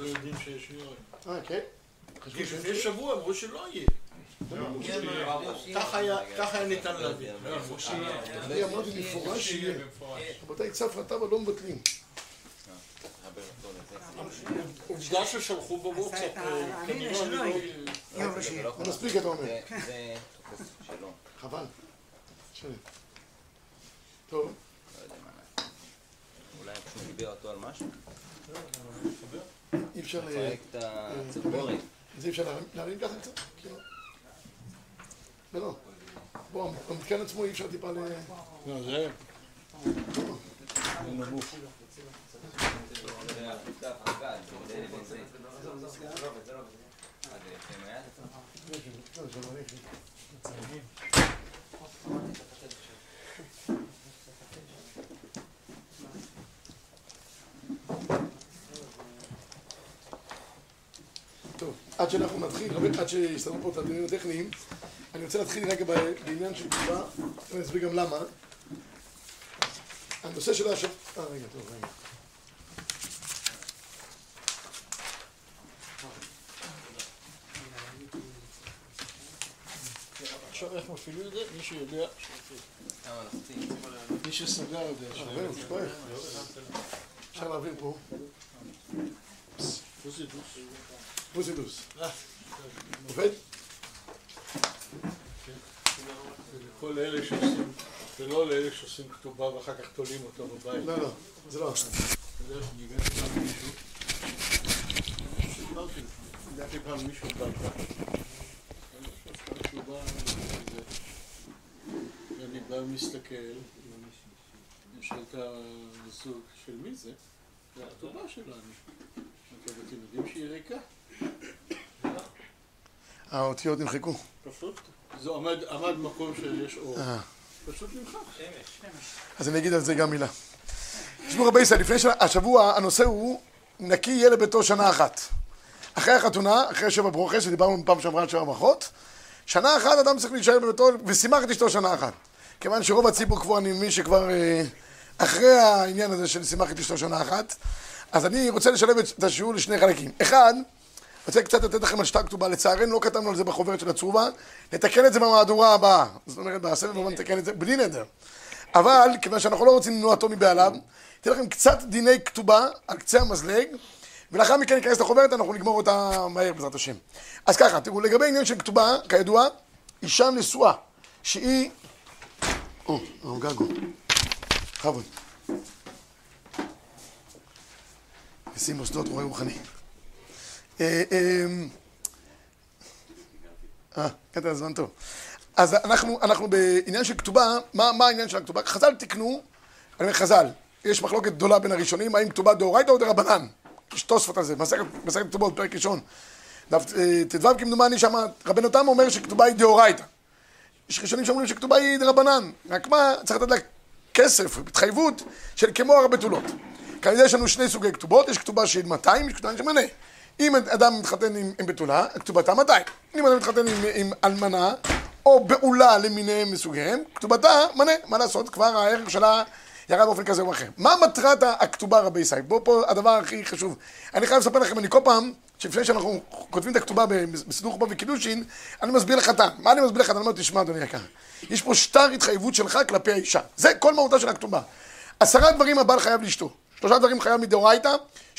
לא יודעים שיש יורד. אה, כן? כי לפני שבוע אמרו שלא יהיה. ככה היה ניתן להבין. אני אמרתי במפורש שיהיה. רבותיי, צף רטבה לא מבטלים. עובדה ששלחו בוואטסאפ, כנראה אני לא... זה מספיק אתה אומר. זה תופס שלום. חבל. טוב. לא. אולי פשוט דיבר אותו על משהו? אי אפשר... לפרק את הציפורת. זה אי אפשר להרים- ככה קצת? כאילו. לא, לא. בוא, המתקן עצמו אי אפשר טיפה ל... לא, זה... זה נמוך. לא, זה לא הולך. טוב, עד שאנחנו נתחיל, עד שיסתדרו פה את הדיונים הטכניים, אני רוצה להתחיל רגע בעניין של תגובה, אני אסביר גם למה. הנושא של השב... אה, רגע, טוב, רגע. עכשיו איך מפעילים את זה? מי שיודע, מי שסגר יודע. אה, כואב. אפשר להעביר פה. פוזיטוס. פוזידוס. עובד? ולכל אלה שעושים, ולא לאלה שעושים כתובה ואחר כך תולים אותו בבית. לא, לא, זה לא. אתה יודע שניגשתי פעם מישהו, סיפרתי, ניגשתי פעם מישהו הביתה. שהוא בא, וזה, ואני בא ומסתכל, יש את הזוג של מי זה? זה הכתובה שלנו. עכשיו, אתם יודעים שהיא ריקה? האותיות נמחקו. פשוט. זה עמד, עמד מקום שיש אור. אה. פשוט נמחק. אז אני אגיד על זה גם מילה. תשמעו רבי ישראל, לפני השבוע הנושא הוא נקי יהיה לביתו שנה אחת. אחרי החתונה, אחרי שבע ברוכס, שדיברנו פעם שעברה על שבע ברכות, שנה אחת אדם צריך להישאר בביתו ושימח את אשתו שנה אחת. כיוון שרוב הציבור כבר, אני מבין שכבר אה, אחרי העניין הזה של שימח את אשתו שנה אחת, אז אני רוצה לשלב את השיעור לשני חלקים. אחד, רוצה קצת לתת לכם על שטר כתובה, לצערנו לא כתבנו על זה בחוברת של הצרובה, נתקן את זה במהדורה הבאה. זאת אומרת, בסבב הבא נתקן את זה בלי נדר. אבל, כיוון שאנחנו לא רוצים למנוע אותו מבעליו, אתן לכם קצת דיני כתובה על קצה המזלג, ולאחר מכן ניכנס לחוברת, אנחנו נגמור אותה מהר בעזרת השם. אז ככה, תראו, לגבי עניין של כתובה, כידוע, אישה נשואה, שהיא... או, גגו. בכבוד. נשיא מוסדות רואה רוחני. אה, אה, אה, קטע זמן טוב. אז אנחנו, אנחנו בעניין של כתובה, מה, מה העניין של הכתובה? חז"ל תיקנו, אני אומר חז"ל, יש מחלוקת גדולה בין הראשונים, האם כתובה דאורייתא או דרבנן? יש תוספות על זה, מסכת כתובות, פרק ראשון. אה, ט"ו כמדומני שם, רבנו תם אומר שכתובה היא דאורייתא. יש ראשונים שאומרים שכתובה היא דרבנן, רק מה, צריך לתת לה כסף, התחייבות של כמו הר בתולות. כנראה יש לנו שני סוגי כתובות, יש כתובה של 200, יש כתובה של מנה. אם אדם מתחתן עם, עם בתולה, כתובתה 200. אם אדם מתחתן עם, עם אלמנה, או בעולה למיניהם מסוגיהם, כתובתה מנה. מה לעשות? כבר הערך שלה ירד באופן כזה או אחר. מה מטרת הכתובה רבי ישראל? בואו פה הדבר הכי חשוב. אני חייב לספר לכם, אני כל פעם, שלפני שאנחנו כותבים את הכתובה בסידור חובה וקידושין, אני מסביר לך אתה. מה אני מסביר לך? אני אומר, תשמע אדוני יקר, יש פה שטר התחייבות שלך כלפי האישה. זה כל מהותה של הכתובה. עשרה דברים הבעל חייב לאשתו. שלושה דברים חייב מדאורייתא,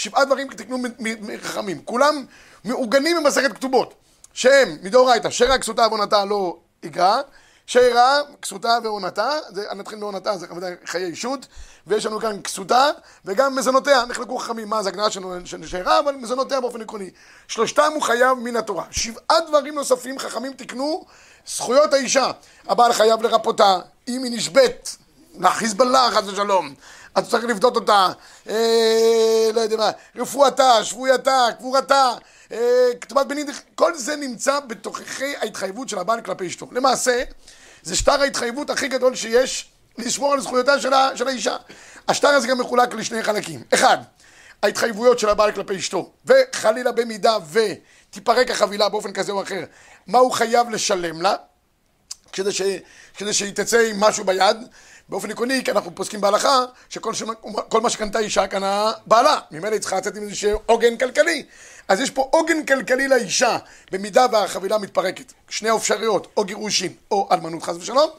שבעה דברים תקנו מחכמים. כולם מעוגנים במסכת כתובות, שהם מדאורייתא, שרע כסותה ועונתה לא יגרע, שרע כסותה ועונתה, זה, נתחיל מעונתה, זה חיי אישות, ויש לנו כאן כסותה, וגם מזונותיה, נחלקו חכמים, מה זה הגדרה של שרע, אבל מזונותיה באופן עקרוני. שלושתם הוא חייב מן התורה. שבעה דברים נוספים חכמים תקנו זכויות האישה. הבעל חייב לרפותה, אם היא נשבית, לחיזבאללה חס ושלום. אז צריך לבדות אותה, אה, לא יודע מה, רפואתה, שבוייתה, קבורתה, אה, כתובת בנין, כל זה נמצא בתוככי ההתחייבות של הבעל כלפי אשתו. למעשה, זה שטר ההתחייבות הכי גדול שיש לשמור על זכויותיה של, ה, של האישה. השטר הזה גם מחולק לשני חלקים. אחד, ההתחייבויות של הבעל כלפי אשתו, וחלילה במידה ותיפרק החבילה באופן כזה או אחר, מה הוא חייב לשלם לה, כדי, ש, כדי שהיא תצא עם משהו ביד. באופן עקרוני, כי אנחנו פוסקים בהלכה, שכל מה שקנתה אישה קנה בעלה. ממילא היא צריכה לצאת עם איזשהו עוגן כלכלי. אז יש פה עוגן כלכלי לאישה, במידה והחבילה מתפרקת. שני אפשרויות, או גירושין או אלמנות חס ושלום.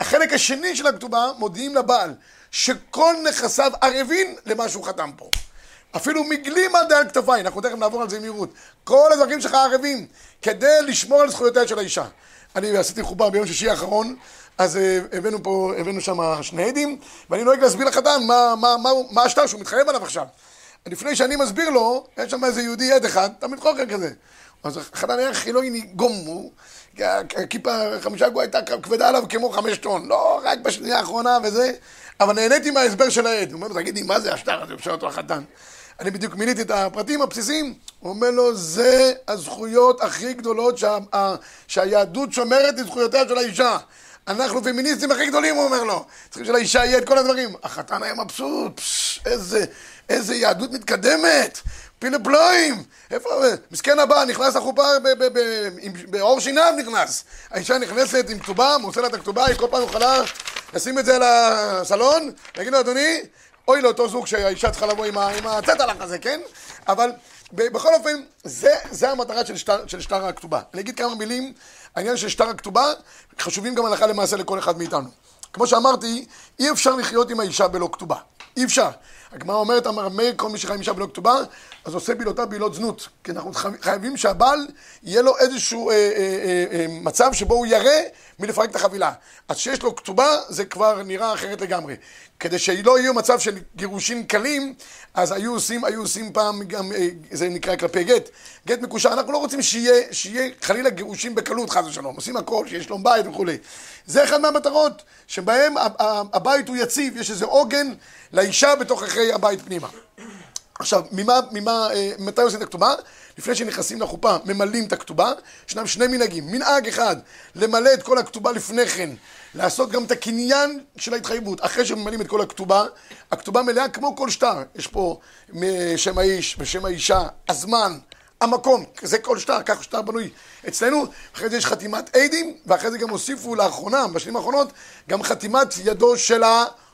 החלק השני של הכתובה, מודיעים לבעל שכל נכסיו ערבים למה שהוא חתם פה. אפילו מגלים עד על אנחנו תכף נעבור על זה במהירות. כל הדברים שלך ערבים, כדי לשמור על זכויותיה של האישה. אני עשיתי חופה ביום שישי האחרון, אז אה, הבאנו פה, הבאנו שם שני עדים, ואני נוהג להסביר לחתן מה, מה, מה, מה השטר שהוא מתחייב עליו עכשיו. לפני שאני מסביר לו, יש שם איזה יהודי עד אחד, תמיד חוכר כזה. אז החתן היה חילוני גומו, הכיפה חמישה גויה הייתה כבדה עליו כמו חמש טון, לא רק בשנייה האחרונה וזה, אבל נהניתי מההסבר של העד. הוא אומר לו, תגידי, מה זה השטר הזה? שואל אותו החתן. אני בדיוק מיניתי את הפרטים הבסיסיים, הוא אומר לו, זה הזכויות הכי גדולות שה, שהיהדות שומרת את זכויותיה של האישה. אנחנו פמיניסטים הכי גדולים, הוא אומר לו. צריכים שלאישה יהיה את כל הדברים. החתן היה מבסוט, איזה, איזה יהדות מתקדמת. פילה פלואים. איפה, מסכן הבא, נכנס לחופה בעור שיניו נכנס. האישה נכנסת עם כתובה, מוסר לה את הכתובה, היא כל פעם יכולה לשים את זה על הסלון, להגיד לו, אדוני, אוי לאותו זוג שהאישה צריכה לבוא עם הצטלח הזה, כן? אבל בכל אופן, זה, זה המטרה של שטר, של שטר הכתובה. אני אגיד כמה מילים, העניין של שטר הכתובה, חשובים גם הלכה למעשה לכל אחד מאיתנו. כמו שאמרתי, אי אפשר לחיות עם האישה בלא כתובה. אי אפשר. הגמרא אומרת, אמר מאיר, כל מי שחי עם אישה בלא כתובה, אז עושה בילותיו בילות זנות. כי אנחנו חייבים שהבעל, יהיה לו איזשהו אה, אה, אה, אה, מצב שבו הוא ירא מלפרק את החבילה. אז כשיש לו כתובה, זה כבר נראה אחרת לגמרי. כדי שלא יהיה מצב של גירושין קלים, אז היו עושים, היו עושים פעם גם, אה, זה נקרא כלפי גט, גט מקושר, אנחנו לא רוצים שיהיה, שיהיה חלילה גירושין בקלות חס ושלום, עושים הכל, שיש שלום בית וכולי. זה אחד מהמטרות, שבהם הבית הוא יציב, יש איזה עוגן לאישה בתוך אחרי הבית פנימה. עכשיו, ממה, ממה, אה, מתי עושים את הכתובה? לפני שנכנסים לחופה, ממלאים את הכתובה. ישנם שני מנהגים. מנהג אחד, למלא את כל הכתובה לפני כן, לעשות גם את הקניין של ההתחייבות. אחרי שממלאים את כל הכתובה, הכתובה מלאה כמו כל שטר. יש פה שם האיש ושם האישה, הזמן, המקום, זה כל שטר, ככה שטר בנוי אצלנו. אחרי זה יש חתימת עדים, ואחרי זה גם הוסיפו לאחרונה, בשנים האחרונות, גם חתימת ידו של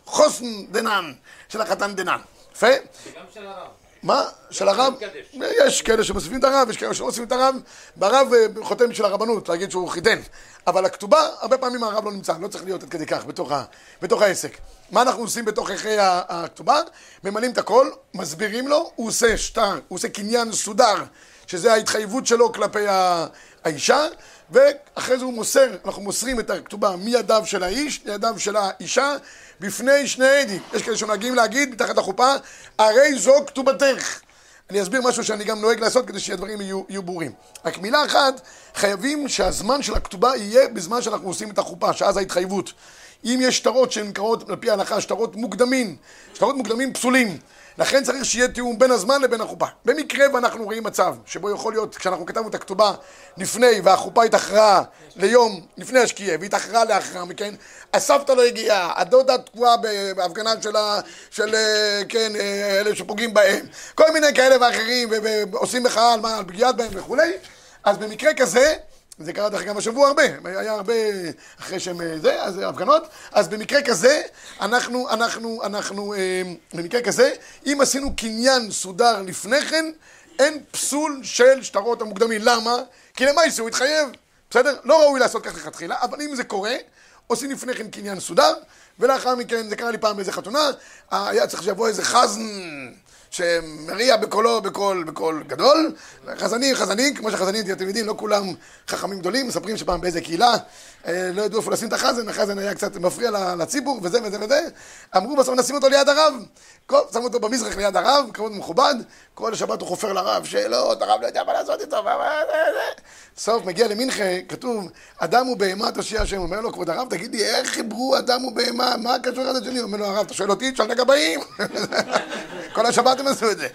החוסן דנן, של החתן דנן. יפה? וגם של הרב. מה? של הרב? יש כאלה שמוסיפים את הרב, יש כאלה שלא מוסיפים את הרב, והרב אה, חותם של הרבנות, להגיד שהוא חיתן. אבל הכתובה, הרבה פעמים הרב לא נמצא, לא צריך להיות עד כדי כך בתוך, ה, בתוך העסק. מה אנחנו עושים בתוך אחרי הכתובה? ממלאים את הכל, מסבירים לו, הוא עושה שטר, הוא עושה קניין סודר, שזה ההתחייבות שלו כלפי האישה, ואחרי זה הוא מוסר, אנחנו מוסרים את הכתובה מידיו של האיש לידיו של האישה בפני שני עדים. יש כאלה שנוהגים להגיד מתחת לחופה, הרי זו כתובתך. אני אסביר משהו שאני גם נוהג לעשות כדי שהדברים יהיו, יהיו ברורים. רק מילה אחת, חייבים שהזמן של הכתובה יהיה בזמן שאנחנו עושים את החופה, שאז ההתחייבות. אם יש שטרות שהן נקראות על פי ההלכה שטרות מוקדמים, שטרות מוקדמים פסולים, לכן צריך שיהיה תיאום בין הזמן לבין החופה. במקרה ואנחנו רואים מצב שבו יכול להיות, כשאנחנו כתבנו את הכתובה לפני והחופה התאחרה ליום לפני השקיעה והתאחרה לאחר מכן, הסבתא לא הגיעה, הדודה תקועה בהפגנה של, של אה, כן, אה, אלה שפוגעים בהם, כל מיני כאלה ואחרים ועושים מחאה על, על פגיעת בהם וכולי, אז במקרה כזה זה קרה דרך אגב השבוע הרבה, היה הרבה אחרי שהם אה, זה, אז הפגנות, אז במקרה כזה, אנחנו, אנחנו, אנחנו, אה, במקרה כזה, אם עשינו קניין סודר לפני כן, אין פסול של שטרות המוקדמים. למה? כי למעשה הוא התחייב, בסדר? לא ראוי לעשות כך לכתחילה, אבל אם זה קורה, עושים לפני כן קניין סודר, ולאחר מכן, זה קרה לי פעם באיזה חתונה, היה צריך שיבוא איזה חזן שמריע בקולו בקול, בקול גדול, חזנים, חזנים, כמו שחזנים, אתם יודעים, לא כולם חכמים גדולים, מספרים שפעם באיזה קהילה, אה, לא ידעו איפה לשים את החזן, החזן היה קצת מפריע לציבור, וזה וזה וזה, אמרו בסוף נשים אותו ליד הרב, שמו אותו במזרח ליד הרב, כבוד מכובד, כל השבת הוא חופר לרב, שאלות, הרב לא יודע מה לעשות איתו, סוף, מגיע למנחה, כתוב, אדם ובהמה תושיע השם, אומר לו, כבוד הרב, תגיד לי, איך חיברו אדם ובהמה, מה הקשור אחד לשני? אומר לו, הרב, אתה שואל אותי, תשאל את הגבאים. כל השבת עשו את זה.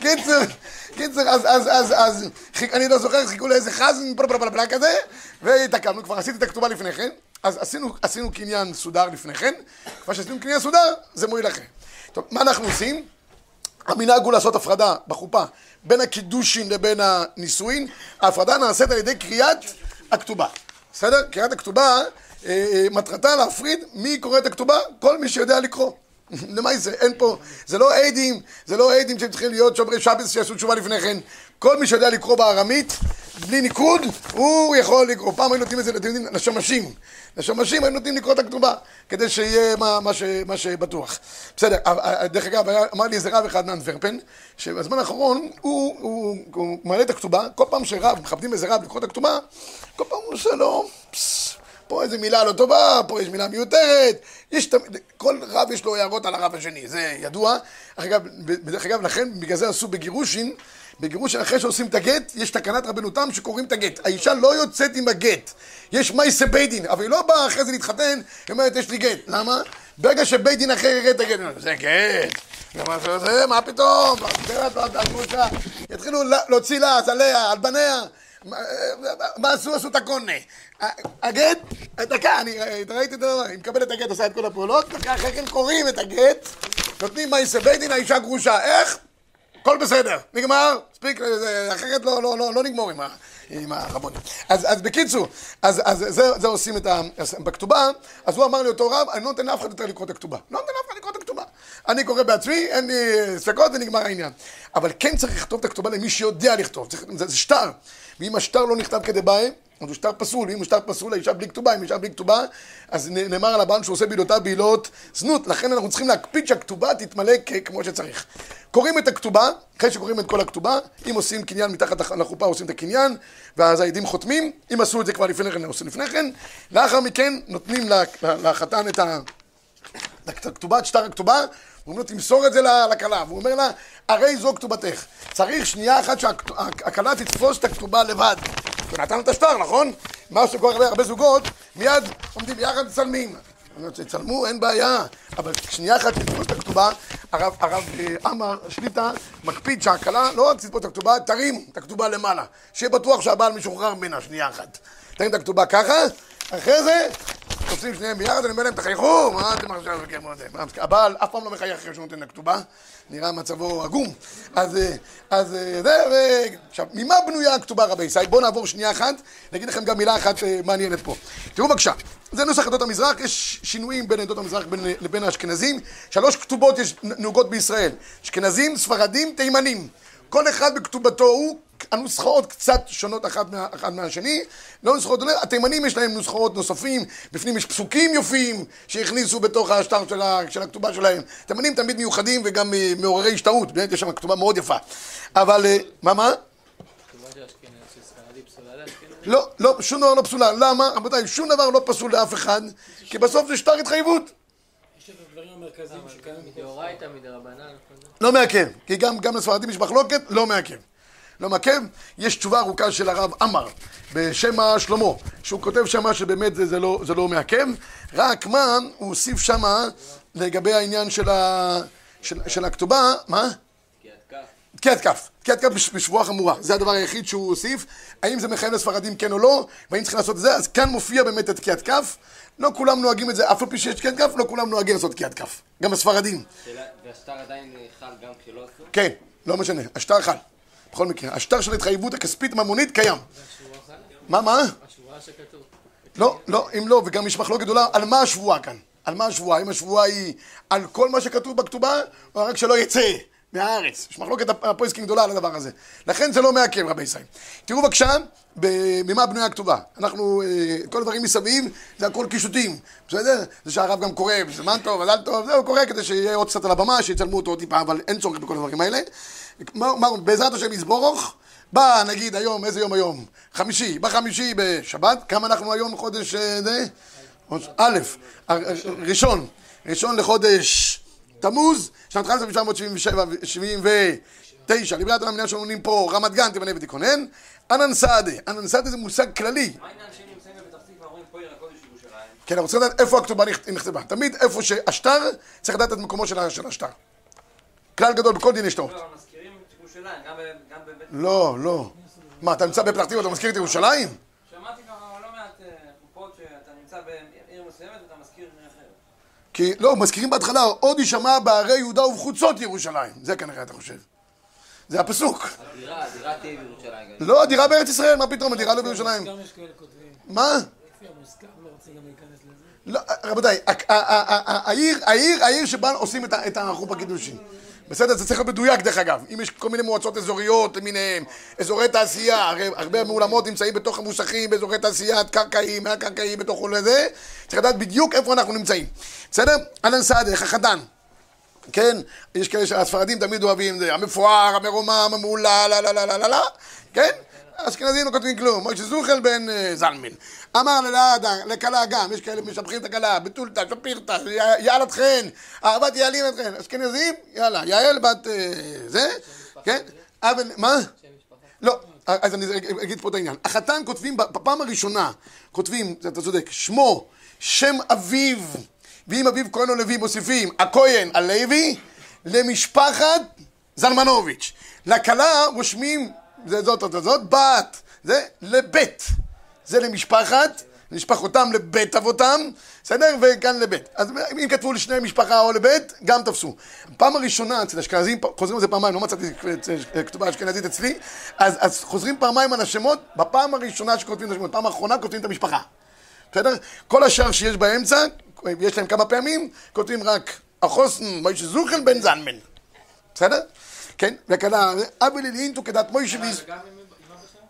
קיצר, קיצר, אז, אז, אז, אז, אני לא זוכר, חיכו לאיזה חזן, פלפלפלפלה כזה, והתעכבנו, כבר עשיתי את הכתובה לפני כן, אז עשינו, עשינו קניין סודר לפני כן, כבר שעשינו קניין סודר, זה מועיל לכם. טוב, מה אנחנו עושים? המנהג הוא לעשות הפרדה בחופה בין הקידושין לבין הנישואין, ההפרדה נעשית על ידי קריאת הכתובה. בסדר? קריאת הכתובה, אה, אה, מטרתה להפריד מי קורא את הכתובה? כל מי שיודע לקרוא. למה זה? אין פה, זה לא עדים, זה לא עדים שהם צריכים להיות שומרי שבס שיעשו תשובה לפני כן. כל מי שיודע לקרוא בארמית, בלי ניקוד, הוא יכול לקרוא. פעם היו נותנים את זה לתלמידים, לשמשים. לשמשים היו נותנים לקרוא את הכתובה, כדי שיהיה מה, מה, ש, מה שבטוח. בסדר, אה, דרך אגב, אמר לי איזה רב אחד מאנטוורפן, שבזמן האחרון הוא, הוא, הוא מעלה את הכתובה, כל פעם שרב, מכבדים איזה רב לקרוא את הכתובה, כל פעם הוא עושה לו, פסס. פה איזה מילה לא טובה, פה יש מילה מיותרת, יש תמיד, כל רב יש לו הערות על הרב השני, זה ידוע. אגב, בדרך אגב, לכן, בגלל זה עשו בגירושין, בגירושין אחרי שעושים את הגט, יש תקנת רבנותם שקוראים את הגט. האישה לא יוצאת עם הגט, יש מייסה בית דין, אבל היא לא באה אחרי זה להתחתן, היא אומרת, יש לי גט. למה? ברגע שבית דין אחר יראה את הגט, זה גט. מה פתאום? יתחילו להוציא לה, עליה, על בניה. מה עשו? עשו את הקונה. הגט, דקה, אני ראיתי את הדבר, היא מקבלת את הגט, עושה את כל הפעולות, דקה אחרי כן קוראים את הגט, נותנים מייסה בית דין, האישה גרושה. איך? הכל בסדר, נגמר, מספיק, אחרת לא, לא, לא, לא נגמור עם, עם הרבונים. אז, אז בקיצור, אז, אז זה, זה עושים את ה... בכתובה, אז הוא אמר לי אותו רב, אני לא נותן לאף אחד יותר לקרוא את הכתובה. לא נותן לאף אחד לקרוא את הכתובה. אני קורא בעצמי, אין לי ספקות ונגמר העניין. אבל כן צריך לכתוב את הכתובה למי שיודע לכתוב, צריך, זה, זה שטר. ואם השטר לא נכתב כדבעי, אז הוא שטר פסול, אם הוא שטר פסול, האישה בלי כתובה, אם האישה בלי כתובה, אז נאמר על הבעל שהוא עושה בעילותיו בעילות זנות, לכן אנחנו צריכים להקפיד שהכתובה תתמלא כמו שצריך. קוראים את הכתובה, אחרי שקוראים את כל הכתובה, אם עושים קניין מתחת לחופה עושים את הקניין, ואז העדים חותמים, אם עשו את זה כבר לפני כן, עושים לפני כן, לאחר מכן נותנים לחתן את הכתובה, את שטר הכתובה, אומרים לו, תמסור את זה לכלה, והוא אומר לה, הרי זו כתובתך. צריך שנייה אחת שהכלה תתפוס את הכתובה לבד. ונתן את השטר, נכון? מה שקורה הרבה, זוגות, מיד עומדים ביחד מצלמים. תצלמו, אין בעיה, אבל שנייה אחת תתפוס את הכתובה, הרב, הרב אה, עמר שליטה מקפיד שהכלה לא רק תתפוס את הכתובה, תרים את הכתובה למעלה. שיהיה בטוח שהבעל משוחרר ממנה, שנייה אחת. תרים את הכתובה ככה, אחרי זה תופסים שניהם ביחד, אני אומר להם, תחייכו, מה אתם עכשיו זה? הבעל אף פעם לא מחייך אחרי שהוא נותן לכתובה, נראה מצבו עגום. אז אה, זה, ו... עכשיו, ממה בנויה הכתובה רבי ישראל? בואו נעבור שנייה אחת, נגיד לכם גם מילה אחת אה, מעניינת פה. תראו בבקשה, זה נוסח עדות המזרח, יש שינויים בין עדות המזרח לבין האשכנזים. שלוש כתובות יש נהוגות בישראל, אשכנזים, ספרדים, תימנים. כל אחד בכתובתו הוא הנוסחאות קצת שונות אחת, מה, אחת מהשני, לא נוסחאות, התימנים יש להם נוסחאות נוספים, בפנים יש פסוקים יופים שהכניסו בתוך השטר של, ה, של הכתובה שלהם. תימנים תמיד מיוחדים וגם אה, מעוררי השתאות, באמת יש שם כתובה מאוד יפה. אבל, אה, מה, מה? לא, לא, שום דבר לא פסולה. למה? רבותיי, שום דבר לא פסול לאף אחד, כי בסוף זה שטר התחייבות. יש את הדברים המרכזיים שקיימים. מדאורייתא, מדרבנן. לא מעכב, כי גם לספרדים יש מחלוקת, לא מעכב. לא מעכב, יש תשובה ארוכה של הרב עמר בשם שלמה, שהוא כותב שמה שבאמת זה, זה, לא, זה לא מעכב, רק מה, הוא הוסיף שמה לגבי העניין של, ה, של, של הכתובה, מה? תקיעת כף, תקיעת כף בשבועה חמורה, זה הדבר היחיד שהוא הוסיף, האם זה מחייב לספרדים כן או לא, והאם צריכים לעשות את זה, אז כאן מופיע באמת את תקיעת כף, לא כולם נוהגים את זה, אף על פי שיש תקיעת כף, לא כולם נוהגים לעשות תקיעת כף, גם הספרדים. והשטר עדיין חל גם כשלא עשו? כן, לא משנה, השטר חל. בכל מקרה, השטר של ההתחייבות הכספית ממונית קיים. מה, מה? השבועה שכתוב. לא, לא, אם לא, וגם יש מחלוקת גדולה על מה השבועה כאן. על מה השבועה? האם השבועה היא על כל מה שכתוב בכתובה, או רק שלא יצא מהארץ? יש מחלוקת הפויסקין גדולה על הדבר הזה. לכן זה לא מעכב, רבי ישראל. תראו בבקשה, ממה בנויה הכתובה. אנחנו, אה, כל הדברים מסביב, זה הכל קישוטים, בסדר? זה שהרב גם קורא, בזמן טוב, מזל טוב, זהו, קורא כדי שיהיה עוד קצת על הבמה, שיצלמו אותו עוד טיפה, אבל אין צורך בכל הדברים האלה. בעזרת השם יזבורך, בא נגיד היום, איזה יום היום? חמישי, בחמישי בשבת, כמה אנחנו היום חודש אה, זה? א', ראשון, ראשון לחודש תמוז, שנת 1979, לבריאת המדינה שלנו פה, רמת גן, תמנה ותיכונן, ענן סעדה, ענן סעדה זה מושג כללי. מה העניין שהם נמצאים בפתח ואומרים פה עיר הקודש ירושלים? כן, אנחנו צריכים לדעת איפה הכתובה נכתבה. תמיד איפה שהשטר, צריך לדעת את מקומו של השטר. כלל גדול בכל דיני שטרות. לא, מזכירים את ירושלים, גם בבית... לא, לא. מה, אתה נמצא בפתח תקווה, אתה מזכיר את ירושלים? שמעתי ככה לא מעט חופות שאתה נמצא בעיר מסוימת ואתה מזכיר עיר אחרת. כי, לא, מזכירים בהתחלה, עוד יישמע בערי יהודה ובחוצות ירושלים. זה כנראה אתה חושב. זה הפסוק. הדירה, הדירה תהיה בירושלים. לא, הדירה בארץ ישראל, מה פתאום, הדירה לא בירושלים. מה? לא, רבותיי, העיר, העיר, העיר שבה עושים את החופה קידושין. בסדר? זה צריך להיות מדויק דרך אגב. אם יש כל מיני מועצות אזוריות למיניהם, אזורי תעשייה, הרי הרבה מאולמות נמצאים בתוך המוסכים, באזורי תעשייה, קרקעיים, מהקרקעיים, בתוך כל זה, צריך לדעת בדיוק איפה אנחנו נמצאים. בסדר? אהלן סעדך, החתן. כן? יש כאלה שהספרדים תמיד אוהבים, המפואר, המרומם, המהולל, לה לה לה לה לה לה, כן? האשכנזים לא כותבים כלום, מוישה זוחל בן אה, זלמין. אמר ללעדה, לכלה גם, יש כאלה משבחים את הכלה, בתולתא, שפירתא, יעלת חן, אהבת יעלים את חן. אשכנזים, יאללה, יעל בת אה, זה, כן? אבל, מה? לא, אז אני אגיד פה את העניין. החתן כותבים, בפעם הראשונה, כותבים, אתה צודק, שמו, שם אביו, ואם אביו כהן או לוי מוסיפים, הכהן הלוי, למשפחת זלמנוביץ'. לכלה רושמים זה זאת, זאת, זאת, בת, זה לבית. זה למשפחת, למשפחותם לבית אבותם, בסדר? וכאן לבית. אז אם כתבו לשני משפחה או לבית, גם תפסו. פעם הראשונה אצל אשכנזים, חוזרים על זה פעמיים, לא מצאתי כתובה אשכנזית אצלי, אז, אז חוזרים פעמיים על השמות, בפעם הראשונה שכותבים את השמות, פעם האחרונה כותבים את המשפחה. בסדר? כל השאר שיש באמצע, יש להם כמה פעמים, כותבים רק החוסן, מוישה זוכן בן זנמן. בסדר? כן, וכלה, אבי לילינטו כדת מוישה ויז...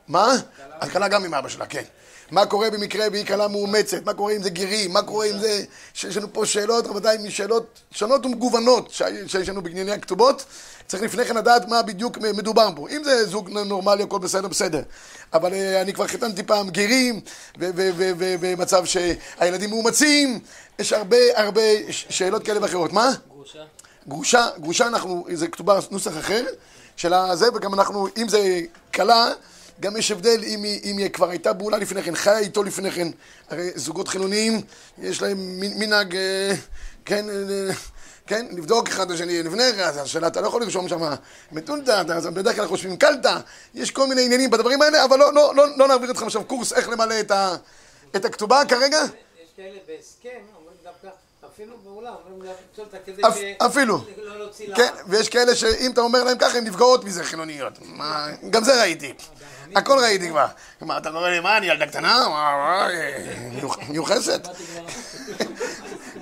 מה? הכלה גם עם אבא שלה, כן. מה קורה במקרה והיא כלה מאומצת? מה קורה אם זה גירים? מה קורה אם זה... יש לנו פה שאלות, רבותיי, משאלות שונות ומגוונות שיש לנו בענייני הכתובות. צריך לפני כן לדעת מה בדיוק מדובר פה. אם זה זוג נורמלי, הכל בסדר, בסדר. אבל אה, אני כבר חיתנתי פעם גירים, ומצב שהילדים מאומצים. יש הרבה הרבה שאלות כאלה ואחרות. מה? גרושה. גרושה, גרושה אנחנו, זה כתובה נוסח אחר של הזה, וגם אנחנו, אם זה כלה, גם יש הבדל אם היא, אם היא כבר הייתה בעולה לפני כן, חיה איתו לפני כן. הרי זוגות חילוניים, יש להם מנהג, אה, כן, אה, כן, לבדוק אחד לשני לפני כן, אז השאלה, אתה לא יכול לרשום שם מטונטה, אתה בדרך כלל חושבים קלטה, יש כל מיני עניינים בדברים האלה, אבל לא, לא, לא, לא נעביר אתכם עכשיו קורס איך למלא את, ה, את הכתובה כרגע. יש כאלה בהסכם, אפילו באולם, אפילו. לא כן, ויש כאלה שאם אתה אומר להם ככה, הן נפגעות מזה חילוניות. גם זה ראיתי. הכל ראיתי כבר. מה, אתה קורא לי, מה, אני ילדה קטנה? מיוחסת?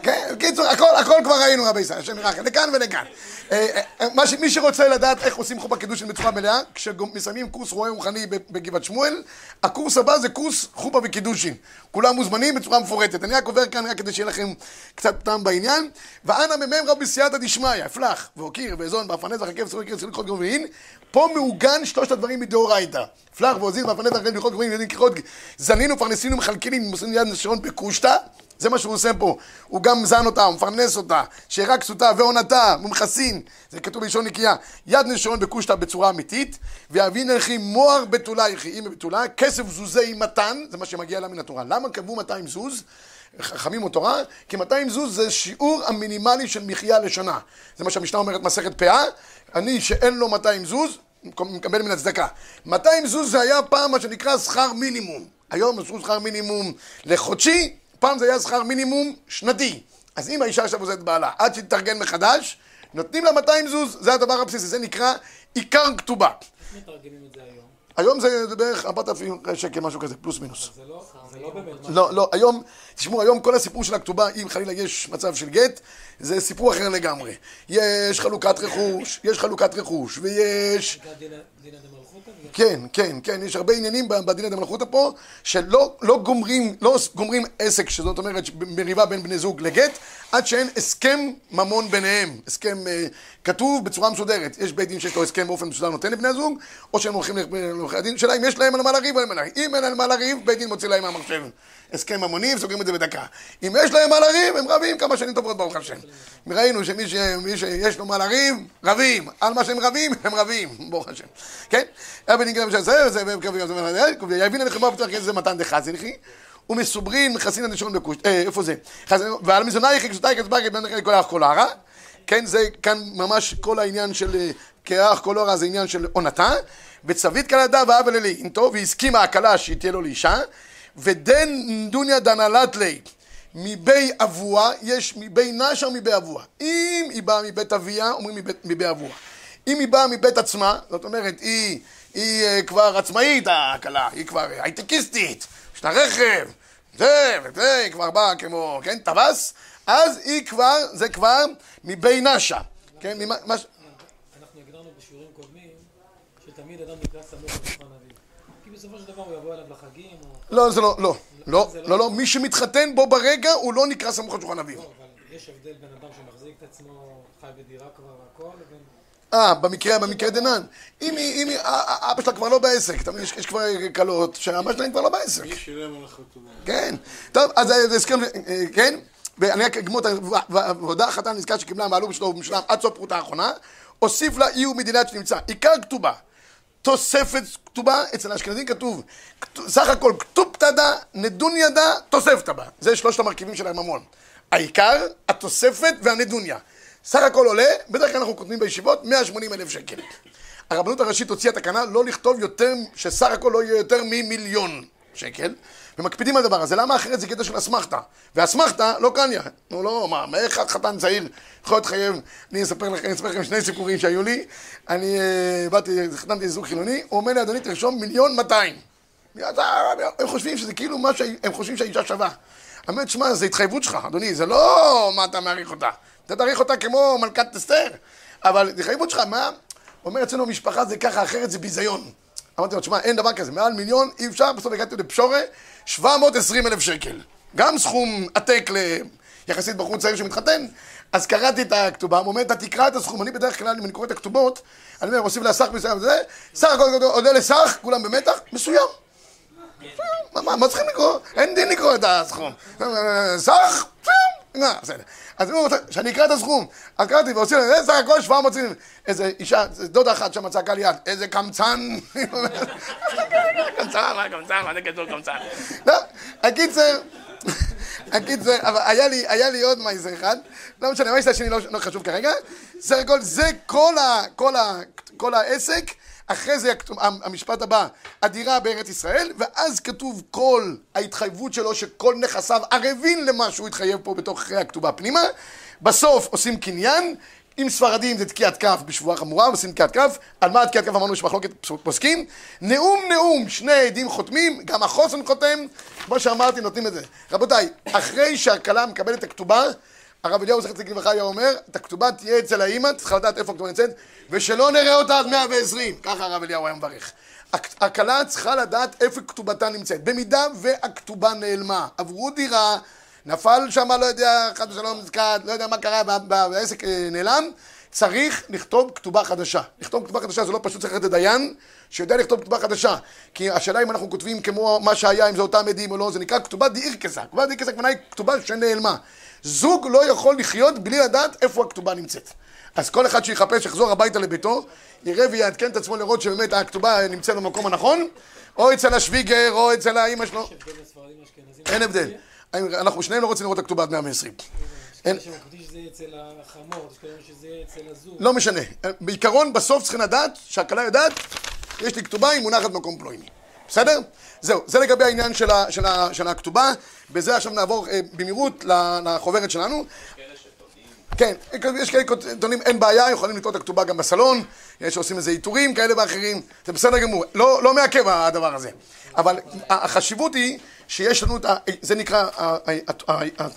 כן, בקיצור, הכל כבר ראינו רבי ישראל, השם ירחם, לכאן ולכאן. אה, אה, מי שרוצה לדעת איך עושים חופה קידושין בצורה מלאה, כשמסיימים קורס רועה רוחני בגבעת שמואל, הקורס הבא זה קורס חופה וקידושין. כולם מוזמנים בצורה מפורטת. אני רק עובר כאן רק כדי שיהיה לכם קצת טעם בעניין. ואנא מ"מ רבי סייעתא דשמיא, אפלח, והוקיר, ואזון, ואפנז, וחכב, וסורי קיר, סליחות גרובין. פה מעוגן שלושת הדברים מדאורייתא. אפלח ועוזין, ואפנז, וחכב, ודין כיחות, זנין ופרנסין ומכלכלין, מוסרים יד נשרון בקושטא. זה מה שהוא עושה פה. הוא גם זן אותה, הוא מפרנס אותה, שאירה כסותה ועונתה, ומכסין, זה כתוב בלשון נקייה, יד נשון בקושטא בצורה אמיתית, ואבין לכי מוהר בתולה יחי, אם בתולה, כסף זוזי מתן, זה מה שמגיע לה מן התורה. למה קבעו 200 זוז? חכמים או תורה, כי 200 זוז זה שיעור המינימלי של מחיה לשנה. זה מה שהמשנה אומרת מסכת פאה, אני שאין לו 200 זוז, מקבל מן הצדקה. 200 זוז זה היה פעם מה שנקרא שכר מינימום. היום עשו שכר מינימום לחודשי, פעם זה היה שכר מינימום שנתי. אז אם האישה עכשיו עוזרת בעלה, עד שתתארגן מחדש, נותנים לה 200 זוז, זה הדבר הבסיסי, זה נקרא עיקר כתובה. איך מתרגמים את זה היום? היום זה בערך 4,000 שקל, משהו כזה, פלוס מינוס. זה לא, לא באמת... לא, לא, היום, תשמעו, היום כל הסיפור של הכתובה, אם חלילה יש מצב של גט, זה סיפור אחר לגמרי. יש חלוקת רכוש, יש חלוקת רכוש, ויש... כן, כן, כן, יש הרבה עניינים בדינא דמלכותא פה, שלא לא גומרים, לא גומרים עסק, שזאת אומרת מריבה בין בני זוג לגט, עד שאין הסכם ממון ביניהם, הסכם uh, כתוב בצורה מסודרת. יש בית דין שיש לו הסכם באופן מסודר נותן לבני הזוג, או שהם הולכים לעורכי הדין שלה, אם יש להם על מה לריב או אין לריב. אם אין על מה לריב, בית דין מוציא להם מהמחשב. הסכם ממוני וסוגרים את זה בדקה. אם יש להם מה לריב, הם רבים כמה שנים טובות ברוך השם. ראינו שמי ש... שיש לו מה לריב, רבים. על מה שהם רבים, הם רבים, ברוך השם. כן? אבן יגיד למשל זה, ויבין לכם מה בטוח זה מתן דחזינכי. ומסוברין מחסין הנשון בקוש... אה, איפה זה? ועל מזונייך יקשותייך אצבעך כל האח כל הרע. כן, זה כאן ממש כל העניין של כאח כל זה עניין של עונתה. וצווית כלדה ואב אלי אינטו, והסכימה הכלה שהיא תהיה לו לאישה. ודן דוניה דנלת לי מבי אבוה, יש מבי נשר מבי אבוה. אם היא באה מבית אביה, אומרים מבי אבוה. אם היא באה מבית עצמה, זאת אומרת, היא, היא uh, כבר עצמאית, הכלה, היא כבר הייטקיסטית, יש לה רכב, זה וזה, כבר בא כמו, כן, טווס, אז היא כבר, זה כבר מבין נשה, כן, ממה, מה, אנחנו הגדרנו בשיעורים קודמים שתמיד אדם נקרא סמוך לשולחן אביו. כי בסופו של דבר הוא יבוא אליו לחגים או... לא, זה לא, לא, לא, לא, לא, מי שמתחתן בו ברגע הוא לא נקרא סמוך על שולחן אביו. לא, אבל יש הבדל בין אדם שמחזיק את עצמו, חי בדירה כבר והכל, לבין... אה, במקרה, במקרה דנן. אם היא, אם היא, א- א- אבא שלה כבר לא בעסק, אתה מבין, יש, כבר כלות שאבא שלהם כבר לא בעסק. מי שילם על החתונה? כן. טוב, אז זה זה הסכם, אה, כן? ואני רק אגמור את ה... והודעה החתן נזכר שקיבלה מעלו בשלו ומשלם עד סוף פרוטה האחרונה, הוסיף לה אי ומדינת שנמצא. עיקר כתובה, תוספת כתובה, אצל האשכנזים כתוב, כת- סך הכל כתובתא נדוניה דה תוספתא בה. זה שלושת המרכיבים של הממון. העיקר, התוספת והנדוניה. סך הכל עולה, בדרך כלל אנחנו כותבים בישיבות, 180 אלף שקל. הרבנות הראשית הוציאה תקנה לא לכתוב יותר, שסך הכל לא יהיה יותר ממיליון שקל, ומקפידים על הדבר הזה. למה אחרת זה קטע של אסמכתה? ואסמכתה לא קניה. נו לא, מה, איך חתן צעיר יכול להתחייב? אני אספר לכם, אני אספר לכם שני סיפורים שהיו לי. אני אה, באתי, חתנתי זוג חילוני, הוא אומר לי, אדוני, תרשום מיליון מאתיים. הם חושבים שזה כאילו מה שהם חושבים שהאישה שווה. אומר, תשמע, זו התחייבות שלך, אדוני, זה לא מה אתה מעריך אותה. אתה תעריך אותה כמו מלכת אסתר, אבל זו התחייבות שלך, מה? אומר, אצלנו במשפחה זה ככה, אחרת זה ביזיון. אמרתי לו, תשמע, אין דבר כזה, מעל מיליון אי אפשר, בסוף הגעתי לפשורה, 720 אלף שקל. גם סכום עתק ליחסית בחור צעיר שמתחתן, אז קראתי את הכתובה, הוא אומר, אתה תקרא את הסכום, אני בדרך כלל, אם אני קורא את הכתובות, אני אומר, עושים לה סך מסוים וזה, סך הכל עולה לסך, כולם במתח, מסוים. מה, מה צריכים לקרוא? אין דין לקרוא את הסכום. סך, אה, בסדר. אז הוא רוצה שאני אקרא את הסכום. אז קראתי ועושים לזה, סך הכל 700 איזה אישה, דודה אחת שם צעקה ליד, איזה קמצן. קמצן, מה קמצן, מה זה קשור קמצן? לא, הקיצר, הקיצר, אבל היה לי, היה לי עוד מייזר אחד, לא משנה, המייזר השני לא, לא חשוב כרגע, סך הכל זה כל, ה, כל, ה, כל העסק, אחרי זה המשפט הבא, הדירה בארץ ישראל, ואז כתוב כל ההתחייבות שלו שכל נכסיו ערבים למה שהוא התחייב פה בתוך אחרי הכתובה פנימה, בסוף עושים קניין, עם ספרדים זה תקיעת כף בשבועה חמורה, עושים תקיעת כף, על מה תקיעת כף? אמרנו יש מחלוקת פוסקים, נאום נאום, שני עדים חותמים, גם החוסן חותם, כמו שאמרתי נותנים את זה. רבותיי, אחרי שהכלה מקבלת הכתובה, הרב אליהו זכר צדיק לברכה היה אומר, את הכתובה תהיה אצל האימא, צריכה לדעת איפה הכתובה נמצאת, ושלא נראה אותה עד 120, ככה הרב אליהו היה מברך. הכ- הכלה צריכה לדעת איפה כתובתה נמצאת. במידה והכתובה נעלמה, עברו דירה, נפל שם, לא יודע, חד ושלום נזכר, לא יודע מה קרה, וה- וה- והעסק אה, נעלם, צריך לכתוב כתובה חדשה. לכתוב כתובה חדשה זה לא פשוט צריך ללכת לדיין, שיודע לכתוב כתובה חדשה. כי השאלה אם אנחנו כותבים כמו מה שהיה, אם זה אותם עדים או לא, זה נקרא כתובה דאירקסה. כתובה דאירקסה הכוונה היא כתובה שנעלמה. זוג לא יכול לחיות בלי לדעת איפה הכתובה נמצאת. אז כל אחד שיחפש, יחזור הביתה לביתו, יראה ויעדכן את עצמו לראות שבאמת הכתובה נמצאת במקום הנכון, או אצל השוויגר, או אצל האימא שלו. אין הבדל. אנחנו שניהם לא רוצים לראות את הכתובה עד 120. אין- יש שמקפידים שזה יהיה אצל החמור, יש כאלה שזה יהיה אצל הזוג. לא משנה. בעיקרון, בסוף צריכים לדעת, שהכלה יודעת, יש לי כתובה, היא מונחת במקום פלויני. בסדר? זהו, זה לגבי העניין של, ה, של, ה, של הכתובה. בזה עכשיו נעבור אה, במהירות לחוברת שלנו. כן, יש כאלה טוענים, אין בעיה, יכולים לקרוא את הכתובה גם בסלון, יש שעושים איזה עיטורים כאלה ואחרים, זה בסדר גמור, לא, לא מעכב הדבר הזה. אבל החשיבות היא שיש לנו את ה... זה נקרא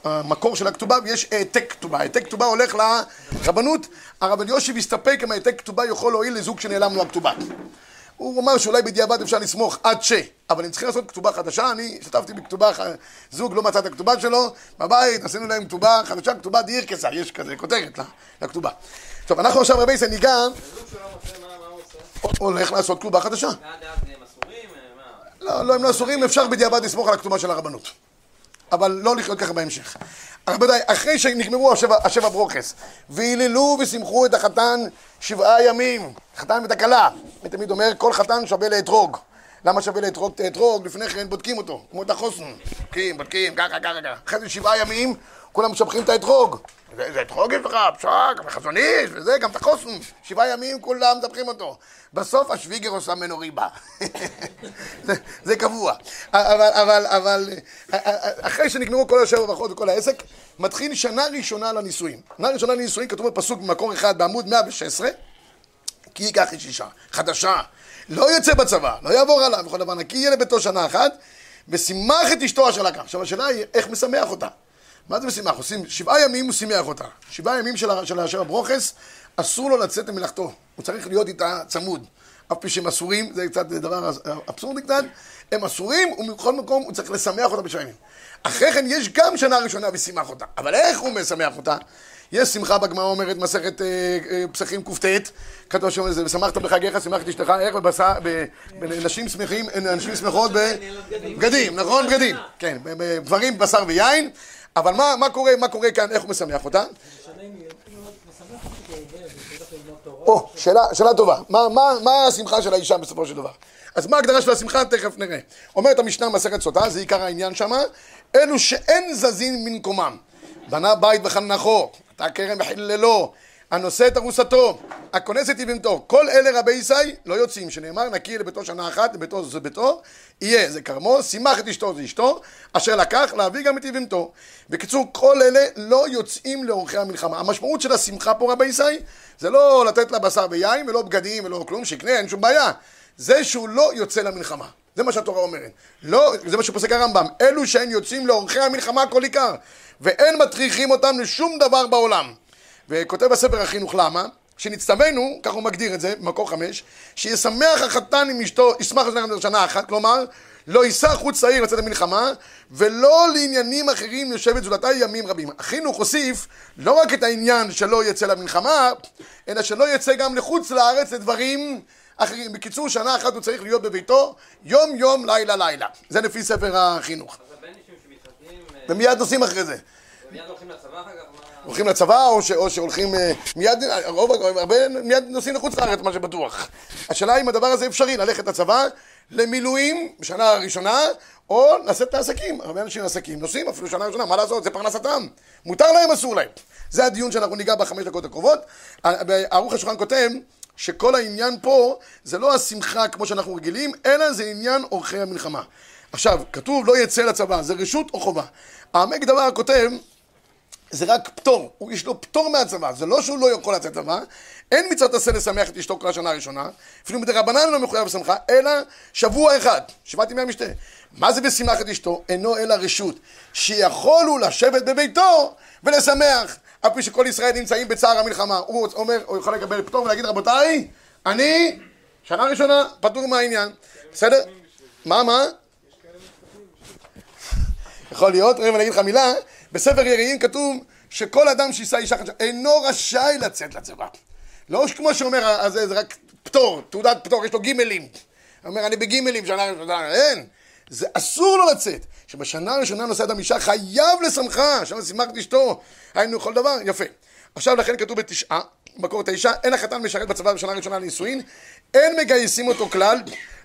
המקור של הכתובה, ויש העתק כתובה. העתק כתובה הולך לרבנות, הרב אליושיב הסתפק אם העתק כתובה יכול להועיל לזוג שנעלם לו הכתובה. הוא אמר שאולי בדיעבד אפשר לסמוך עד ש... אבל אם צריכים לעשות כתובה חדשה, אני השתתפתי בכתובה, ח- זוג לא מצא את הכתובה שלו, בבית עשינו להם כתובה חדשה, כתובה דירקסה, יש כזה כותרת לכתובה. טוב, אנחנו עכשיו רבי סן ניגע? הולך לעשות כתובה חדשה. אה? לא, לא, הם לא אסורים, אפשר בדיעבד לסמוך על הכתובה של הרבנות. אבל לא לחיות ככה בהמשך. רבותיי, אחרי שנגמרו השבע, השבע ברוכס, והיללו ושמחו את החתן שבעה ימים, חתן ואת הכלה. אני תמיד אומר, כל חתן שווה לאתרוג. למה שווה לאתרוג את האתרוג? לפני כן בודקים אותו, כמו את החוסן. בודקים, בודקים, ככה, ככה, ככה. אחרי זה שבעה ימים, כולם משבחים את האתרוג. זה אתרוג יש לך, פשק, וחזון איש, וזה, גם את החוסן. שבעה ימים כולם מדברים אותו. בסוף השוויגר עושה ממנו ריבה. זה, זה קבוע. אבל, אבל, אבל, אחרי שנגמרו כל השבע ברכות וכל העסק, מתחיל שנה ראשונה לנישואין. שנה ראשונה לנישואין כתוב בפסוק במקור אחד בעמוד 116, כי ייקח איש אישה, חדשה, לא יוצא בצבא, לא יעבור עליו, וכל דבר נקי, יהיה לביתו שנה אחת, ושימח את אשתו אשר לקח. עכשיו השאלה היא, איך משמח אותה? מה זה משמח? עושים שבעה ימים הוא שימח אותה. שבעה ימים של, אשר הברוכס, אסור לו לצאת למלאכתו. הוא צריך להיות איתה צמוד. אף פי שהם אסורים, זה קצת דבר אבסורדי קצת, הם אסורים, ומכל מקום הוא צריך לשמח אותה בשעה ימים. אחרי כן יש גם שנה ראשונה ושימח אותה. אבל איך הוא משמח אותה? יש שמחה בגמרא אומרת מסכת אה, אה, פסחים קט, כתוב שם זה, ושמחת בחגיך, שמחת אשתך, איך בנשים שמחים, נשים שמחות בבגדים, נכון? בגדים, כן, בדברים, בשר ויין, אבל מה, מה קורה, מה קורה כאן, איך הוא משמח אותה? או, שאלה, שאלה טובה, מה, מה, מה השמחה של האישה בסופו של דבר? אז מה ההגדרה של השמחה? תכף נראה. אומרת המשנה מסכת סוטה, זה עיקר העניין שמה, אלו שאין זזין ממקומם. בנה בית וחנכו, אתה כרם בחיללו, הנושא את ארוסתו, הכונס את יבמתו, כל אלה רבי ישי לא יוצאים, שנאמר נקי לביתו שנה אחת, לביתו זה ביתו, יהיה, זה כרמו, שימח את אשתו זה אשתו, אשר לקח להביא גם את יבמתו. בקיצור, כל אלה לא יוצאים לאורכי המלחמה. המשמעות של השמחה פה רבי ישי, זה לא לתת לה בשר ויין ולא בגדים ולא כלום, שיקנה, אין שום בעיה. זה שהוא לא יוצא למלחמה. זה מה שהתורה אומרת. לא, זה מה שפוסק הרמב"ם. אלו שהן יוצאים לאורכי המלחמה כל עיקר. ואין מטריחים אותם לשום דבר בעולם. וכותב בספר החינוך למה? שנצטווינו, כך הוא מגדיר את זה, במקור חמש, שישמח החתן עם אשתו, ישמח את שנה אחת, כלומר, לא יישא חוץ צעיר לצאת למלחמה, ולא לעניינים אחרים יושבת זולתה ימים רבים. החינוך הוסיף לא רק את העניין שלא יצא למלחמה, אלא שלא יצא גם לחוץ לארץ לדברים אחרים. בקיצור, שנה אחת הוא צריך להיות בביתו, יום יום, לילה לילה. זה לפי ספר החינוך. ומיד נוסעים אחרי זה. ומיד הולכים לצבא אחר כך? הולכים לצבא או, ש, או שהולכים אה, מיד, רוב, הרבה מיד נוסעים לחוץ לארץ, מה שבטוח. השאלה אם הדבר הזה אפשרי, ללכת לצבא, למילואים בשנה הראשונה, או לשאת את העסקים. הרבה אנשים עסקים נוסעים אפילו שנה ראשונה, מה לעשות? זה פרנסתם. מותר להם, אסור להם. זה הדיון שאנחנו ניגע בחמש דקות הקרובות. ערוך השולחן כותב שכל העניין פה זה לא השמחה כמו שאנחנו רגילים, אלא זה עניין אורחי המלחמה. עכשיו, כתוב לא יצא לצבא, זה רשות או חובה. העמק דבר כותב, זה רק פטור, הוא יש לו פטור מהצבא, זה לא שהוא לא יכול לצאת לצבא, אין מצוות עשה לשמח את אשתו כל השנה הראשונה, אפילו מדי רבנן לא מחויב בשמחה, אלא שבוע אחד, שבעת ימי המשתה. מה זה בשמח את אשתו? אינו אלא רשות, שיכולו לשבת בביתו ולשמח, אף פי שכל ישראל נמצאים בצער המלחמה. הוא אומר, הוא יכול לקבל פטור ולהגיד רבותיי, אני שנה ראשונה פטור מהעניין, בסדר? מה, מה? יכול להיות, רגע אני אגיד לך מילה, בספר יראים כתוב שכל אדם שיישא אישה חדשה אינו רשאי לצאת לצבא. לא כמו שאומר, אז זה רק פטור, תעודת פטור, יש לו גימלים. הוא אומר, אני בגימלים, שנה ראשונה, אין. זה אסור לו לצאת. שבשנה הראשונה נושא אדם אישה חייב לשמחה, שם שימחת אשתו, היינו כל דבר, יפה. עכשיו לכן כתוב בתשעה, מקור תשע, אין החתן משרת בצבא בשנה הראשונה לנישואין, אין מגייסים אותו כלל,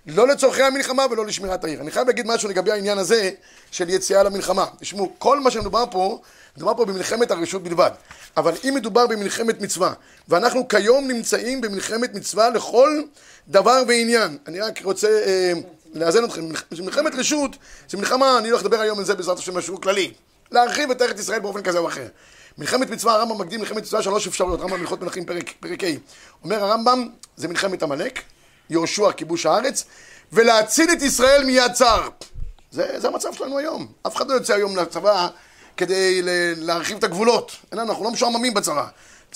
לא לצורכי המלחמה ולא לשמירת העיר. אני חייב להגיד משהו לגבי העניין הזה של יציאה למלחמה. תשמעו, כל מה שמדובר פה, מדובר פה במלחמת הרשות בלבד. אבל אם מדובר במלחמת מצווה, ואנחנו כיום נמצאים במלחמת מצווה לכל דבר ועניין. אני רק רוצה אה, לאזן אתכם. מלחמת רשות זה מלחמה, אני הולך לדבר היום על זה בעזרת השם משהו כללי. להרחיב את ארץ ישראל באופן כזה או אחר. מלחמת מצווה, הרמב"ם מקדים מלחמת מצווה שלוש אפשרויות, רמב"ם הלכות מלכים פרק, פרק ה'. אומר הרמב"ם, זה מלחמת עמלק, יהושע כיבוש הארץ, ולהציל את ישראל מיד צר. זה, זה המצב שלנו היום. אף אחד לא יוצא היום לצבא כדי להרחיב את הגבולות. לנו, אנחנו לא משועממים בצבא.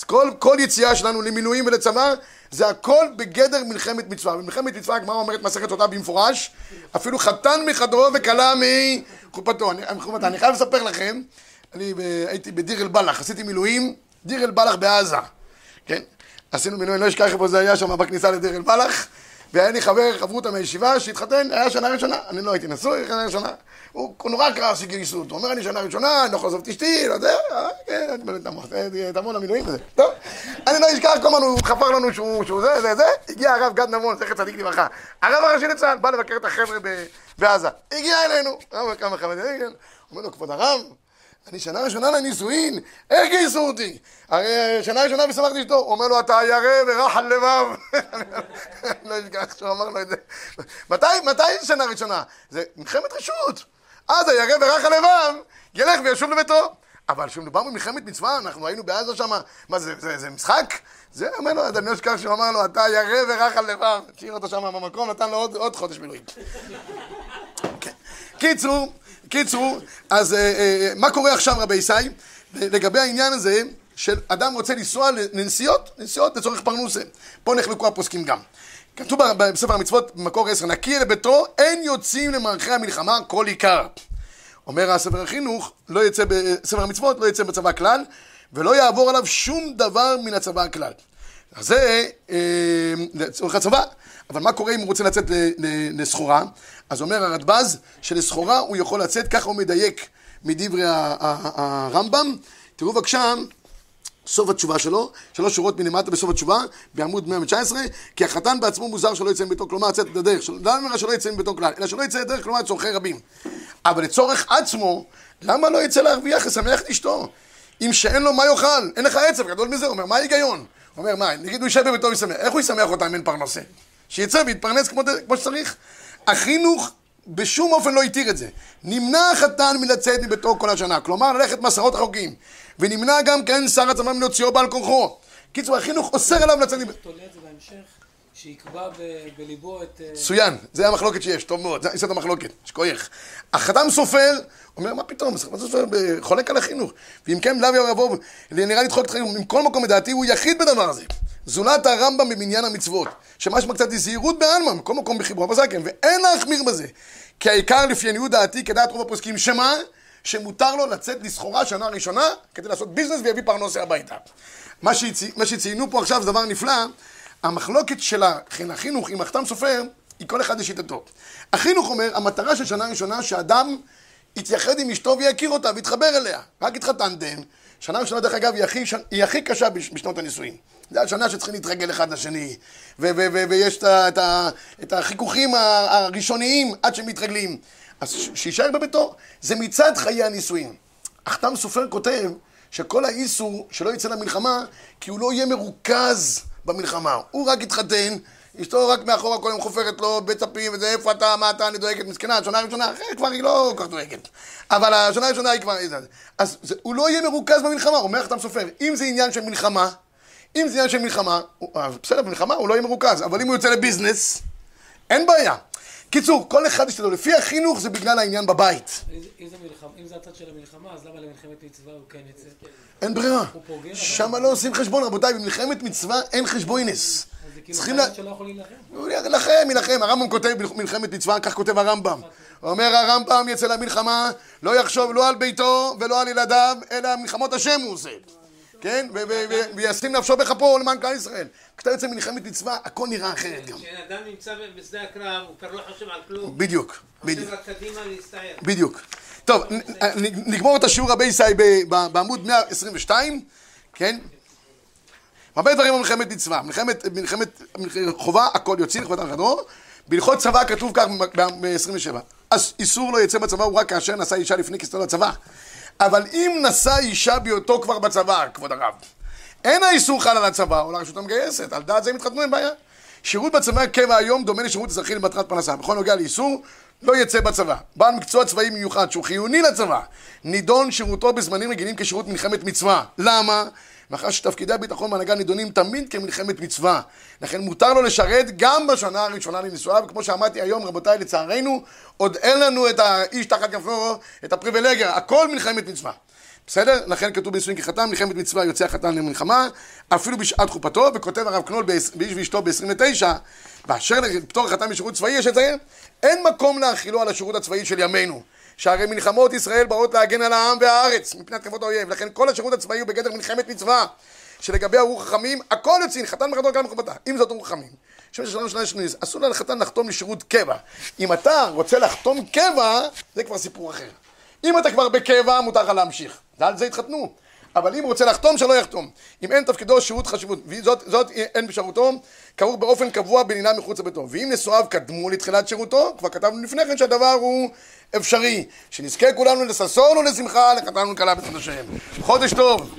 כל, כל יציאה שלנו למילואים ולצבא, זה הכל בגדר מלחמת מצווה. במלחמת מצווה הגמרא אומרת מסכת אותה במפורש, אפילו חתן מחדרו וכלה מחופתו. אני, אני חייב לספר לכם, אני הייתי בדיר אל בלח, עשיתי מילואים, דיר אל בלח בעזה, כן? עשינו מינוי, לא אשכח איפה זה היה שם בכניסה לדיר אל בלח, והיה לי חבר, חברותא מהישיבה, שהתחתן, היה שנה ראשונה, אני לא הייתי נשוי, שנה ראשונה. הוא נורא כעס שגייסו אותו, אומר, אני שנה ראשונה, אני לא יכול לעזוב את אשתי, לא יודע, אה, כן, תבוא למילואים וזה. טוב, אני לא אשכח, כל הזמן הוא חפר לנו שהוא זה, זה, זה, הגיע הרב גד נבון, זכר צדיק לברכה. הרב הראשי לצה"ל, בא לבקר את החבר'ה בעזה. הגיע אלינו, חברים, אומר לו, כבוד הרב, אני שנה ראשונה לנישואין, איך גייסו אותי? הרי שנה ראשונה ושמחתי. הוא אומר לו, אתה ירא ורח על לבב. לא אשכח שהוא אמר לו את זה. מתי, מתי שנה ראשונה? זה מלחמת רשות. אז הירא ורח על לבב ילך וישוב לביתו. אבל כשמדובר במלחמת מצווה, אנחנו היינו בעזה שם, מה זה, זה, זה משחק? זה אומר לו, אני לא אשכח שהוא אמר לו, אתה ירא ורח על לבב. השאיר אותו שם במקום, נתן לו עוד, עוד חודש מילואים. כן. קיצור, קיצור, אז אה, אה, מה קורה עכשיו רבי ישי? לגבי העניין הזה של אדם רוצה לנסוע לנסיעות, נסיעות לצורך פרנוסה. פה נחלקו הפוסקים גם. כתוב בספר המצוות במקור עשר, נקי לביתו, אין יוצאים למערכי המלחמה כל עיקר. אומר הספר החינוך, לא יצא בספר המצוות, לא יצא בצבא כלל, ולא יעבור עליו שום דבר מן הצבא הכלל. אז זה אה, לצורך הצבא, אבל מה קורה אם הוא רוצה לצאת לסחורה? אז אומר הרדב"ז שלסחורה הוא יכול לצאת, ככה הוא מדייק מדברי הרמב"ם. תראו בבקשה סוף התשובה שלו, שלוש שורות מלמטה בסוף התשובה, בעמוד 119, כי החתן בעצמו מוזר שלא יצא מביתו, כלומר לצאת את הדרך, למה אומר שלא יצא מביתו כלל, אלא שלא יצא לדרך, כלומר לצורכי רבים. אבל לצורך עצמו, למה לא יצא להרוויח, לשמח את אשתו? אם שאין לו מה יאכל, אין לך עצב גדול מזה, אומר, מה ההיגיון? אומר, מה, נגיד הוא יישב בביתו וישמח, איך הוא ישמח אותם אם אין פרנסה? שיצא ויתפרנס כמו, כמו שצריך. החינוך בשום אופן לא התיר את זה. נמנע החתן מלצאת מביתו כל השנה, כלומר ללכת מסעות רחוקים. ונמנע גם כן שר הצבא מלהוציאו בעל כוחו. קיצור, החינוך אוסר עליו לצאת מביתו. תולה את זה בהמשך, שיקבע בליבו את... אה, מצוין, זה המחלוקת שיש, טוב מאוד, זה יסוד המחלוקת, שכוייך. החתם סופר, אומר, מה פתאום, החתם סופר חולק על החינוך. ואם כן, לאו יבוא, נראה לדחוק את החינוך, מכל מקום לדעתי הוא יחיד בדבר הזה. זולת הרמב"ם במניין המצוות, שמשמע קצת זהירות בעלמא, מכל מקום בחיבור הבזקן, ואין להחמיר בזה. כי העיקר לפי עניות דעתי, כדעת רוב הפוסקים, שמה? שמותר לו לצאת לסחורה שנה ראשונה כדי לעשות ביזנס ויביא פרנסה הביתה. מה, שצי, מה שציינו פה עכשיו זה דבר נפלא, המחלוקת של החינוך עם החתם סופר היא כל אחד לשיטתו. החינוך אומר, המטרה של שנה ראשונה שאדם יתייחד עם אשתו ויכיר אותה ויתחבר אליה. רק התחתנתם, שנה ראשונה דרך אגב היא הכי, היא הכי קשה בשנות הנישואין. זה השנה שצריכים להתרגל אחד לשני, ויש את, את, את החיכוכים הראשוניים עד שהם מתרגלים. אז שיישאר בביתו. זה מצד חיי הנישואין. החתם סופר כותב שכל האיסור שלא יצא למלחמה, כי הוא לא יהיה מרוכז במלחמה. הוא רק יתחתן, אשתו רק מאחורה כל יום חופרת לו בצפים, וזה איפה אתה, מה אתה, אני דואגת, מסכנה, השנה הראשונה, אחרי כבר היא לא כל כך דואגת. אבל השנה הראשונה היא כבר... אז זה, הוא לא יהיה מרוכז במלחמה, אומר החתם סופר. אם זה עניין של מלחמה, אם זה עניין של מלחמה, בסדר, במלחמה הוא לא יהיה מרוכז, אבל אם הוא יוצא לביזנס, אין בעיה. קיצור, כל אחד יש לו, לפי החינוך זה בגלל העניין בבית. אם זה הצד של המלחמה, אז למה למלחמת מצווה הוא כן יצא? אין ברירה. שם לא עושים חשבון, רבותיי, במלחמת מצווה אין חשבוינס. כאילו צריכים לה... שלא יכול להילחם. הוא יילחם, יילחם. הרמב"ם כותב מלחמת מצווה, כך כותב הרמב"ם. אומר הרמב"ם יצא למלחמה, לא יחשוב לא על ביתו ולא על ילדיו, אלא מלחמות השם הוא עושה. כן? וישים נפשו בכפו למען כלל ישראל. כשאתה יוצא מלחמת מצווה, הכל נראה אחרת גם. כשאדם נמצא בשדה הקרב, הוא כבר לא חושב על כלום. בדיוק, בדיוק. חושב רק קדימה להסתער. בדיוק. טוב, נגמור את השיעור רבי ישי בעמוד 122, כן? הרבה דברים במלחמת מצווה. מלחמת, מלחמת, חובה, הכל יוצאים, לכבודם חדרו. בהלכות צבא כתוב כך ב-27. אז איסור לא יצא בצבא הוא רק כאשר נשא אישה לפני כניסתו לצבא. אבל אם נשא אישה בהיותו כבר בצבא, כבוד הרב, אין האיסור חל על הצבא או לרשות המגייסת, על דעת זה הם התחתנו עם בעיה. שירות בצבא קבע היום דומה לשירות אזרחי למטרת פרנסה. בכל נוגע לאיסור, לא יצא בצבא. בעל מקצוע צבאי מיוחד שהוא חיוני לצבא, נידון שירותו בזמנים רגילים כשירות מלחמת מצווה. למה? מאחר שתפקידי הביטחון בהנהגה נידונים תמיד כמלחמת מצווה. לכן מותר לו לשרת גם בשנה הראשונה לנישואיו, וכמו שאמרתי היום, רבותיי, לצערנו, עוד אין לנו את האיש תחת כנפו, את הפריבילגיה, הכל מלחמת מצווה. בסדר? לכן כתוב בנישואין כחתן, מלחמת מצווה יוצא החתן למלחמה, אפילו בשעת חופתו, וכותב הרב קנול באיש ואשתו ב-29, באשר לפטור החתן משירות צבאי, יש לציין, אין מקום להכילו על השירות הצבאי של ימינו. שהרי מלחמות ישראל באות להגן על העם והארץ מפני התקפות האויב, לכן כל השירות הצבאי הוא בגדר מלחמת מצווה, שלגבי הרוח חכמים, הכל יוצאים, חתן מחתו גם מחובתה, אם זאת רוח חכמים. שם שלנו שנה שנייה, אסור לחתן לחתום לשירות קבע. אם אתה רוצה לחתום קבע, זה כבר סיפור אחר. אם אתה כבר בקבע, מותר לך להמשיך. ועל זה התחתנו. אבל אם הוא רוצה לחתום, שלא יחתום. אם אין תפקידו שירות חשיבות, וזאת זאת אין באפשרותו, כרוך באופן קבוע בלינה מחוץ לביתו. ואם נשואיו קדמו לתחילת שירותו, כבר כתבנו לפני כן שהדבר הוא אפשרי. שנזכה כולנו לששון ולשמחה, לחתן ולכלה בצד השם. חודש טוב.